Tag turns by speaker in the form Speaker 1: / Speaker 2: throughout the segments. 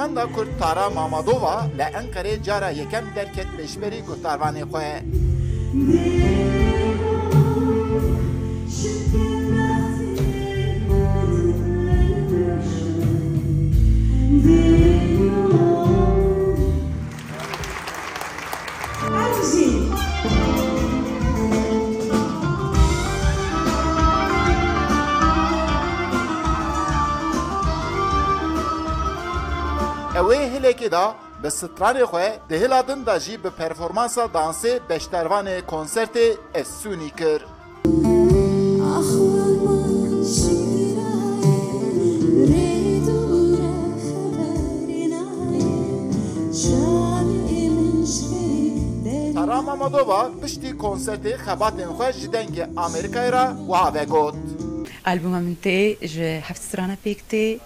Speaker 1: Hunermenda Kurd Tara Mamadova li Enqerê cara yekem derket pêşberî guhdarvanê xwe. Ew ê hilekê da bi stranê xwe di hiladin da jî bi performansa dansê beştervanê konsertê efsûnî kir. Tara Mamadova piştî konsertê xebatên xwe ji dengê Amerîkayê ra wiha vegot.
Speaker 2: البوم من تي جي حفظ سرانا بيكتي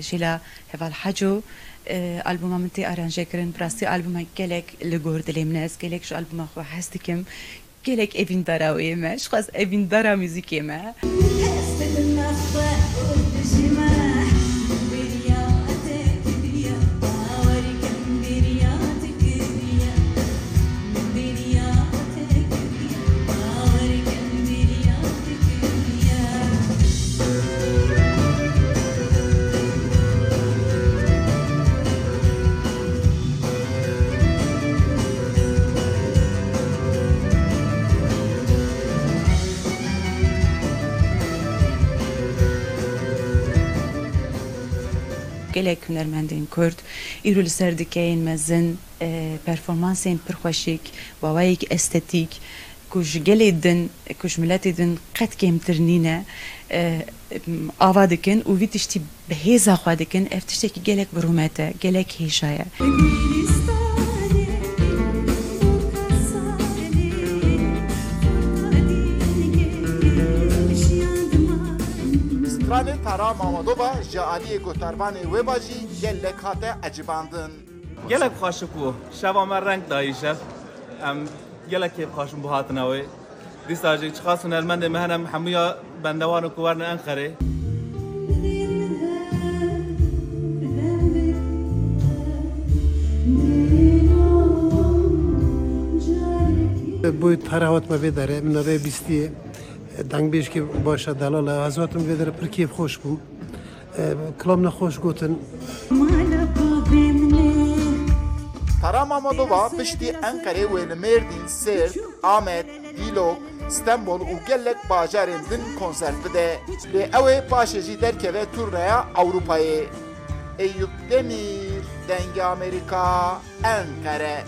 Speaker 2: جيلا هفال حجو البوم من تي ارانجي كرن براستي البوم كلك لغور دليم ناس كلك شو البوم خو حستكم كلك ايفين دارا ويما شخص ايفين دارا ميوزيك يما gelek hunermendên Kurd îro li mezin performansên pir xweşik bawayek estetik. Ku ji gelê din ku ji miletê din qet kêmtir nîne ava ev tiştekî gelek bi rûmet e gelek hêşa ye
Speaker 1: Balên Tara Mamadova ji aliyê gotarvanê wê bajî gelek hate ecibandin.
Speaker 3: Gelek xweş ku şeva me reng dayî şev em gelekê bu hatına wê. Dîsa jî çixasin elmendê me henem hemûya bendewan û ku werne Enqerê.
Speaker 4: بۆی پەراوت بەبێ دەرێ منەوێ دنگ بیش که باشه دلاله هزاتم بداره پر کیف خوش بوم کلام نخوش گوتن
Speaker 1: Tara Mamadova piştî Enqerê wê li Mêrdîn, Sêrt, Amed, Dîlok, Stenbol û gelek bajarên din konsert bide. Lê ew ê paşê jî derkeve turneya Ewropayê. Eyüp Demir, Dengê Amerika, Enqere.